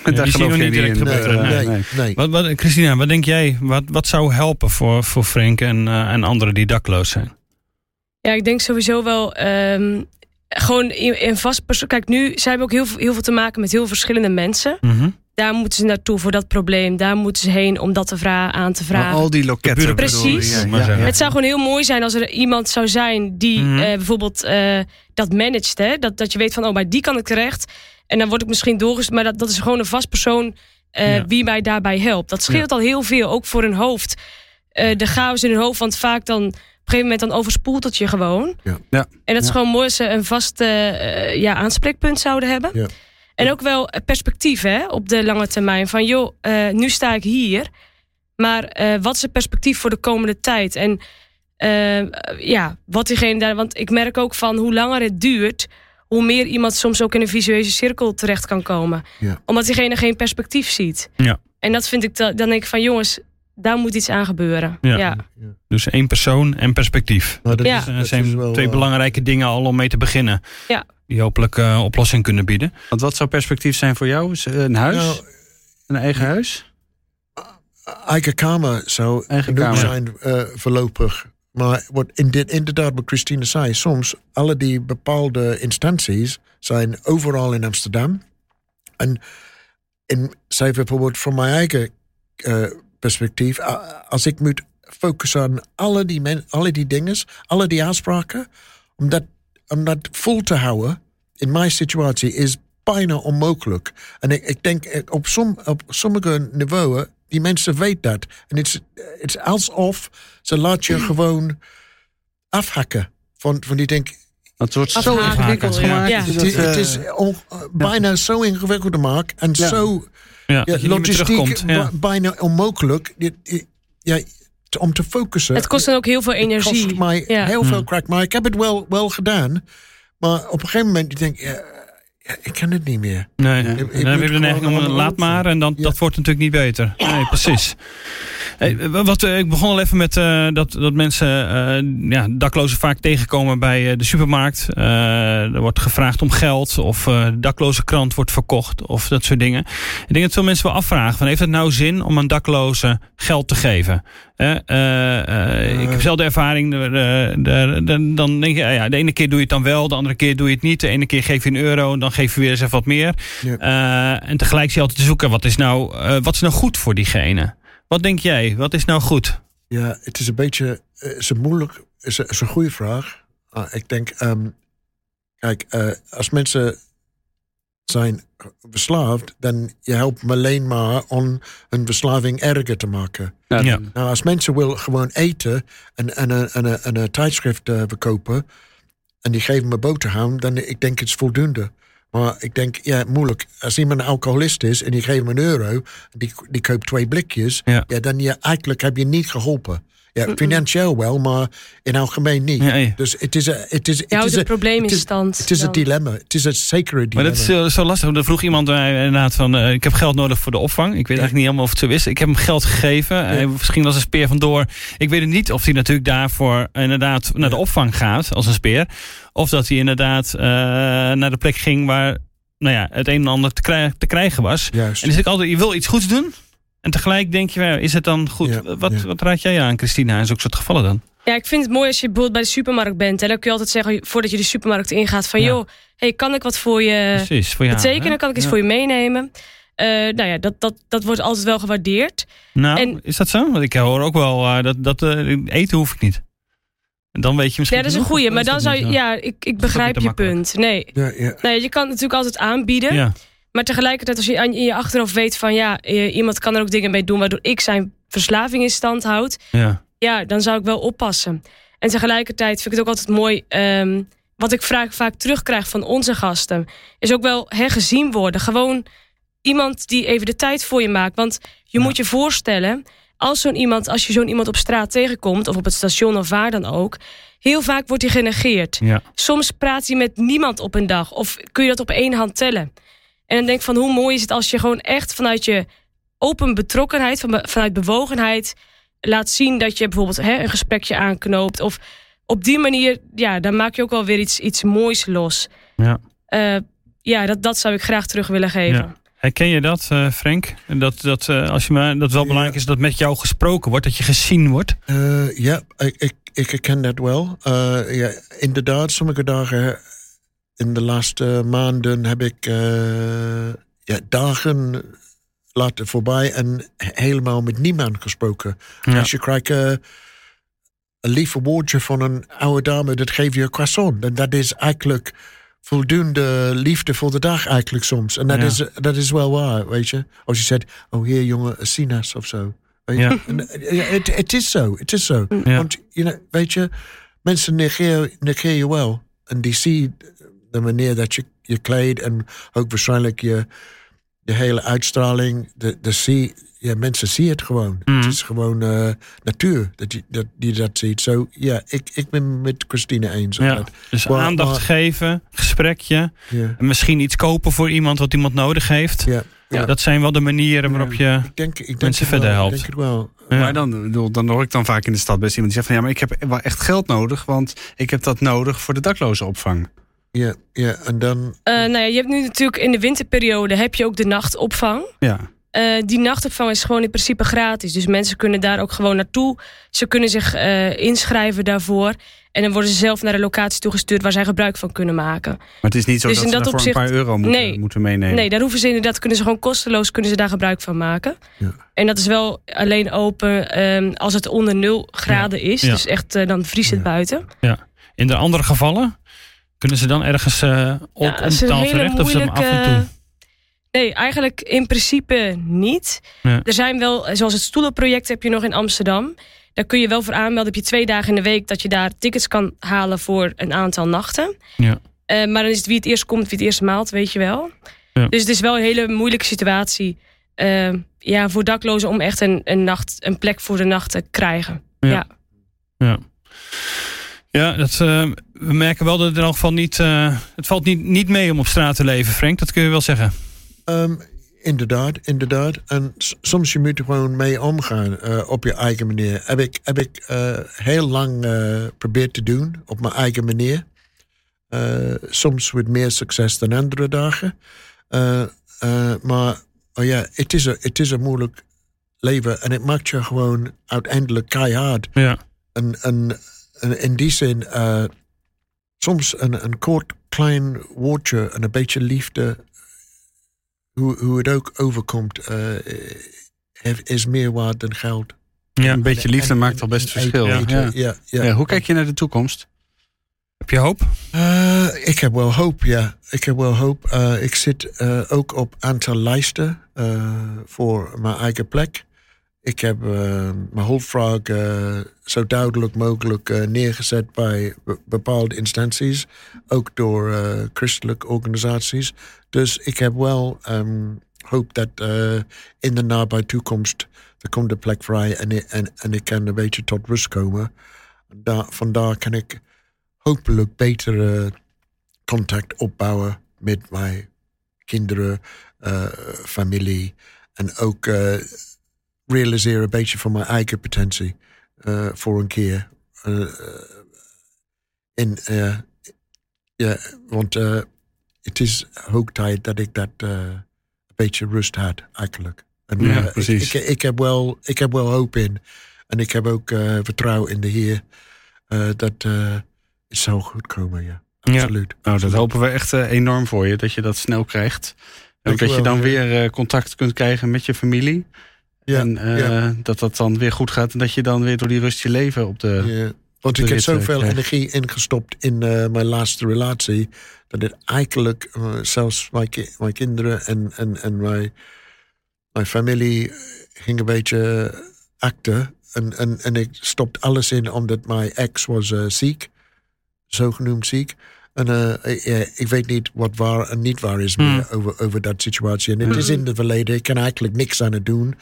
Zie je geloof nog jij niet direct nee, gebeuren, nee, nee. nee. Wat, wat, Christina, wat denk jij? Wat, wat zou helpen voor, voor Frank en, eh, en anderen die dakloos zijn? Ja, ik denk sowieso wel ehm, gewoon in, in vast persoon. Kijk, nu zij hebben ook heel, veel- heel veel te maken met heel verschillende mensen. Mhm. Daar moeten ze naartoe voor dat probleem. Daar moeten ze heen om dat te vra aan te Maar vragen. al die loketten. Precies. ja, Maar ja, ja. Het zou gewoon heel mooi zijn als er iemand zou zijn die Mhm. eh, bijvoorbeeld eh, dat managt. Hè? Dat, dat je weet van, oh, bij die kan ik terecht. En dan word ik misschien doorgestuurd. Maar dat, dat is gewoon een vast persoon eh, Ja. wie mij daarbij helpt. Dat scheelt al heel veel, ook voor hun hoofd. Eh, de chaos in hun hoofd, want vaak dan... Op een gegeven moment dan overspoelt het je gewoon. Ja. Ja. En dat is Ja. gewoon mooi als ze een vast eh, ja, aanspreekpunt zouden hebben. Ja. En ook wel perspectief hè, op de lange termijn. Van joh, eh, nu sta ik hier. Maar eh, wat is het perspectief voor de komende tijd? En ja, wat diegene daar. Want ik merk ook van hoe langer het duurt, hoe meer iemand soms ook in een visuele cirkel terecht kan komen. Ja. Omdat diegene geen perspectief ziet. Ja. En dat vind ik, da- dan denk ik van jongens, daar moet iets aan gebeuren. Ja. ja. Dus één persoon en perspectief. Nou, dat Ja. is- Dat zijn is wel, twee eh, belangrijke dingen al om mee te beginnen. Ja. Die hopelijk eh, oplossing kunnen bieden. Want wat zou perspectief zijn voor jou? Is, eh, Een huis? Nou, een eigen huis? eigen kamer zou Eigen kamer. zijn eh, voorlopig. Maar wat in dit, inderdaad wat Christine zei, soms alle die bepaalde instanties zijn overal in Amsterdam. En in, zij bijvoorbeeld van mijn eigen eh, perspectief, als ik moet focussen aan alle die, alle die dingen, alle die afspraken, om dat, om dat vol te houden in mijn situatie is bijna onmogelijk. En ik, ik denk eh, op, som, op sommige niveaus die mensen weten dat. En het is alsof ze laat je gewoon afhakken. Van, van die denk, Het wordt zo ingewikkeld gemaakt. Ja. het, is- het eh, is on- bijna zo ingewikkeld te maken. En Ja. zo Ja, logistiek bijna onmogelijk. Ja, om te focussen. Het kost dan ook heel veel Het energie. kost mij Ja. heel veel crack. Maar ik heb het wel, wel gedaan. Maar op een gegeven moment denk ik, ja, ik kan het niet meer. Nee, Ik- dan ik heb moet je om allemaal laat maar en dan, Ja. dat wordt natuurlijk niet beter. Nee, precies. Hey, wat, eh, ik begon al even met eh, dat, dat mensen eh, ja, daklozen vaak tegenkomen bij de supermarkt. Er wordt gevraagd om geld of de dakloze krant wordt verkocht of dat soort dingen. Ik denk dat veel mensen wel afvragen van heeft het nou zin om een dakloze geld te geven? Eh, eh, ik heb zelf de ervaring, eh, de- de- dan denk je, ja, de ene keer doe je het dan wel, de andere keer doe je het niet. De ene keer geef je een euro, dan geef je weer eens even wat meer. Ja. En tegelijk zie je altijd te zoeken, wat is, nou, wat is nou goed voor diegene? Wat denk jij? Wat is nou goed? Ja, het is een beetje is een moeilijk, is een, is een goede vraag. Ah, ik denk, ehm, kijk, als mensen zijn verslaafd, dan je helpt hem alleen maar om een verslaving erger te maken. ja, Ja. Nou, als mensen wil gewoon eten en, en, een- en, een- en een tijdschrift eh, verkopen en die geven me boterham, dan ik denk het is voldoende. Maar ik denk, ja, moeilijk. Als iemand een alcoholist is en die geeft hem een euro, die, die koopt twee blikjes, Ja. ja. dan je, eigenlijk heb je niet geholpen. Ja, financieel wel, maar in algemeen niet. Ja, ja. Dus het is een, het is, het houdt is het een, probleem in het is- stand. het is een dilemma. Het is een zekere Maar dilemma. dat is zo, lastig. Er vroeg iemand mij inderdaad van, eh, ik heb geld nodig voor de opvang. Ik weet eigenlijk niet helemaal of het zo is. Ik heb hem geld gegeven. Hij misschien was een speer vandoor. Ik weet niet of hij natuurlijk daarvoor inderdaad naar de opvang gaat als een speer. Of dat hij inderdaad eh, naar de plek ging waar nou ja, het een en ander te, krij- te krijgen was. Juist. En is het altijd, je wil iets goeds doen. En tegelijk denk je, wel, is het dan goed? Ja, wat, ja. wat raad jij aan, Christina, in zulke soort gevallen dan? Ja, ik vind het mooi als je bijvoorbeeld bij de supermarkt bent. En dan kun je altijd zeggen, voordat je de supermarkt ingaat, van Ja. joh, hey, kan ik wat voor je Precies, voor jou. betekenen? hè? Kan ik iets Ja. voor je meenemen? Eh, nou ja, dat, dat, dat wordt altijd wel gewaardeerd. Nou, En- is dat zo? Want ik hoor ook wel eh, dat, dat eh, eten hoef ik niet. En dan weet je misschien. Ja, dat is een of Maar dan zou je, ja, ik, ik begrijp je punt. Nee. Ja, ja. Nou ja, je kan het natuurlijk altijd aanbieden. Ja, Maar tegelijkertijd, als je in je achterhoofd weet van ja, eh, iemand kan er ook dingen mee doen waardoor ik zijn verslaving in stand houd. ja. Ja, dan zou ik wel oppassen. En tegelijkertijd vind ik het ook altijd mooi. ehm, wat ik vaak, vaak terugkrijg van onze gasten. Is ook wel hè, gezien worden. Gewoon iemand die even de tijd voor je maakt. Want je moet je voorstellen. Als, zo'n iemand, als je zo'n iemand op straat tegenkomt. Of op het station of waar dan ook. Heel vaak wordt hij genegeerd. ja. Soms praat hij met niemand op een dag. Of kun je dat op één hand tellen. En dan denk ik van hoe mooi is het als je gewoon echt vanuit je open betrokkenheid, van, vanuit bewogenheid, laat zien dat je bijvoorbeeld hè, een gesprekje aanknoopt. Of op die manier, ja, dan maak je ook wel weer iets, iets moois los. Ja. Eh, ja, dat, dat zou ik graag terug willen geven. Ja. Herken je dat, eh, Frank? Dat, dat, eh, als je maar, dat het wel Ja. belangrijk is dat met jou gesproken wordt, dat je gezien wordt. Eh, ja, ik, ik, ik herken dat wel. Eh, ja, inderdaad, sommige dagen in de laatste maanden heb ik eh, ja, dagen laten voorbij en helemaal met niemand gesproken. Ja. Als je krijgt eh, een lieve woordje van een oude dame, dat geeft je een croissant. En dat is eigenlijk voldoende liefde voor de dag eigenlijk soms. En dat, Ja. is, dat is wel waar, weet je. Als je zegt, oh hier jongen, sinaas of zo. Weet? Ja. Het het is zo, het is zo. Ja. Want, you know, weet je, mensen negeer je wel. En die zien de manier dat je je kleedt en ook waarschijnlijk je, je hele uitstraling. De, de zie, ja, mensen zien het gewoon. Mhm. Het is gewoon eh, natuur dat je dat, die dat ziet. Zo, ja, ik, ik ben met Christine eens. Ja. dat. Dus Maar- aandacht maar- geven, gesprekje. En misschien iets kopen voor iemand wat iemand nodig heeft. ja, ja. Dat zijn wel de manieren waarop je. Ik denk, ik denk Mensen het wel, verder ik helpt. denk het wel. Ja. Maar dan, bedoel, dan hoor ik dan vaak in de stad best iemand die zegt van ja, maar ik heb wel echt geld nodig, want ik heb dat nodig voor de daklozenopvang. Ja, ja, en dan... Eh, nou ja, je hebt nu natuurlijk in de winterperiode heb je ook de nachtopvang. Ja. Eh, die nachtopvang is gewoon in principe gratis. Dus mensen kunnen daar ook gewoon naartoe. Ze kunnen zich eh, inschrijven daarvoor. En dan worden ze zelf naar de locatie toegestuurd waar zij gebruik van kunnen maken. Maar het is niet zo Dus dat ze dat daarvoor opzicht- een paar euro moeten, Nee. moeten meenemen. Nee, daar hoeven ze inderdaad, kunnen ze gewoon kosteloos kunnen ze daar gebruik van maken. Ja. En dat is wel alleen open ehm, als het onder 0 graden is. Ja. Dus echt, dan vriest het Ja. buiten. In de andere gevallen kunnen ze dan ergens uh, op Ja, is een omtaal hele terecht of af en toe. Nee, eigenlijk in principe niet. Ja. Er zijn wel, zoals het stoelenproject heb je nog in Amsterdam. Daar kun je wel voor aanmelden. Heb je twee dagen in de week dat je daar tickets kan halen voor een aantal nachten. Ja. Eh, maar dan is het wie het eerst komt, wie het eerst maalt, weet je wel. Ja. Dus het is wel een hele moeilijke situatie. eh, ja, voor daklozen om echt een, een, nacht, een plek voor de nacht te krijgen. Ja. Ja. Ja, dat, eh, we merken wel dat het in elk geval niet... eh, het valt niet, niet mee om op straat te leven, Frank. Dat kun je wel zeggen. Ehm, inderdaad, inderdaad. En soms je moet er gewoon mee omgaan eh, op je eigen manier. Heb ik, heb ik heel lang geprobeerd te doen op mijn eigen manier. Soms met meer succes dan andere dagen. Maar oh ja, het is een- het is een moeilijk leven en het maakt je gewoon uiteindelijk keihard. Ja, en, en in die zin, eh, soms een, een kort klein woordje en een beetje liefde, hoe, hoe het ook overkomt, eh, heeft- is meer waard dan geld. ja. Een beetje liefde En- maakt en- al best en verschil. eten, Ja. ja, ja. Ja, hoe kijk je naar de toekomst? Heb je hoop? Eh, ik heb wel hoop, ja. Ik heb wel hoop. Eh, ik zit eh, ook op aantal lijsten eh, voor mijn eigen plek. Ik heb eh, mijn hulpvraag eh, zo duidelijk mogelijk eh, neergezet bij be- bepaalde instanties, ook door christelijke organisaties. Dus ik heb wel ehm, hoop dat in de nabije toekomst er komt een plek vrij en, en, en ik kan een beetje tot rust komen. Daar, vandaar kan ik hopelijk betere contact opbouwen met mijn kinderen, familie. En ook realiseren een beetje van mijn eigen potentie eh, voor een keer. Eh, eh, eh, ja, want het is hoog tijd dat ik dat een beetje rust had, eigenlijk. En, Ja, ik- precies. Ik, ik, heb wel, ik heb wel hoop in. En ik heb ook vertrouwen in de Heer dat het zal goed komen, ja. Ja. Absoluut. Nou, dat hopen we echt enorm voor je, dat je dat snel krijgt. En dat je dan weer contact kunt krijgen met je familie. Ja, en eh, ja. dat dat dan weer goed gaat. En dat je dan weer door die rust je leven op de... Ja, want ik heb eh, zoveel krijgt. energie ingestopt in eh, mijn laatste relatie. Dat het eigenlijk zelfs mijn, ki- mijn kinderen en, en, en mijn, mijn familie ging een beetje acten. En, en, en ik stopte alles in omdat mijn ex was eh, ziek. Zogenoemd ziek. En eh, ik- ja, ik weet niet wat waar en niet waar is meer over, over dat situatie. En het is in het verleden. Ik kan eigenlijk niks aan het doen.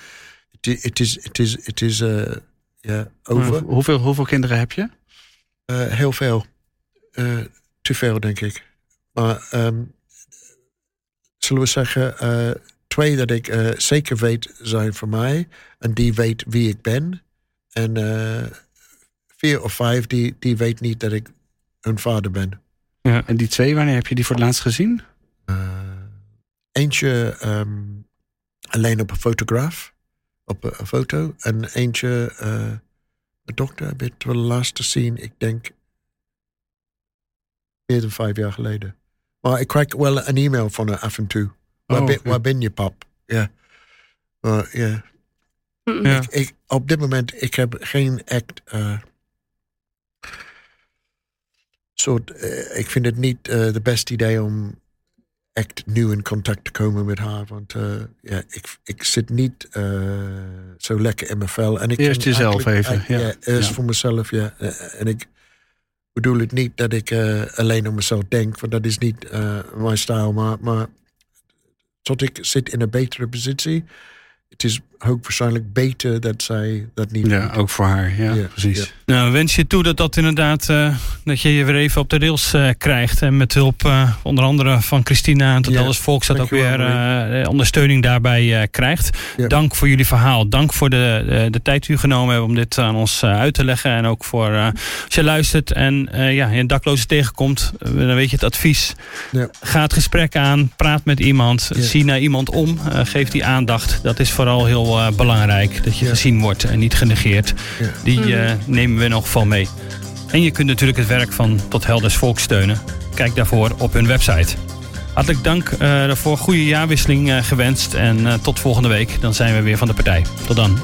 Het is, het is, het is eh, ja, over. Hoeveel, hoeveel kinderen heb je? Eh, heel veel. Eh, te veel, denk ik. Maar ehm, zullen we zeggen, twee dat ik zeker weet zijn voor mij. En die weet wie ik ben. En vier of vijf die, die weet niet dat ik hun vader ben. Ja. En die twee, wanneer heb je die voor het laatst gezien? Eentje ehm, alleen op een fotograaf. Op een, een foto. En eentje, eh mijn dochter heb ik voor de laatste zien, ik denk meer dan vijf jaar geleden. Maar ik krijg wel een e-mail van haar af en toe. Waar, Oh, ben, oké. waar ben je, pap? Ja. Maar ja, ik, ik, op dit moment, ik heb geen echt... eh, soort, eh, ik vind het niet eh de beste idee om echt nieuw in contact te komen met haar. Want eh, ja, ik, ik zit niet eh, zo lekker in mijn vel. En ik Eerst jezelf even, ja. eerst Ja. voor mezelf, ja. Eh, En ik bedoel het niet dat ik eh, alleen aan mezelf denk. Want dat is niet eh, mijn stijl. Maar, maar tot ik zit in een betere positie. Het is hoogwaarschijnlijk beter dat zij dat niet Ja, doet. ook voor haar. Ja, Ja, precies. ja. Nou, wens je toe dat dat inderdaad, eh, dat je je weer even op de rails eh, krijgt. En met hulp eh, onder andere van Christina en tot Ja, alles Volks dat ook weer eh, ondersteuning daarbij eh, krijgt. Ja. Dank voor jullie verhaal. Dank voor de, de, de tijd die u genomen hebben om dit aan ons uit te leggen. En ook voor eh, als je luistert en eh, ja, je een dakloze tegenkomt, dan weet je het advies. Ja. Ga het gesprek aan, praat met iemand, Ja. zie naar iemand om, eh, geef die aandacht. Dat is vooral heel eh, belangrijk, dat je Ja. gezien wordt en niet genegeerd. Ja. Die eh, nemen we nog van mee. En je kunt natuurlijk het werk van Tot Helders Volk steunen. Kijk daarvoor op hun website. Hartelijk dank eh, daarvoor. Goede jaarwisseling eh, gewenst. En eh, tot volgende week. Dan zijn we weer van de partij. Tot dan.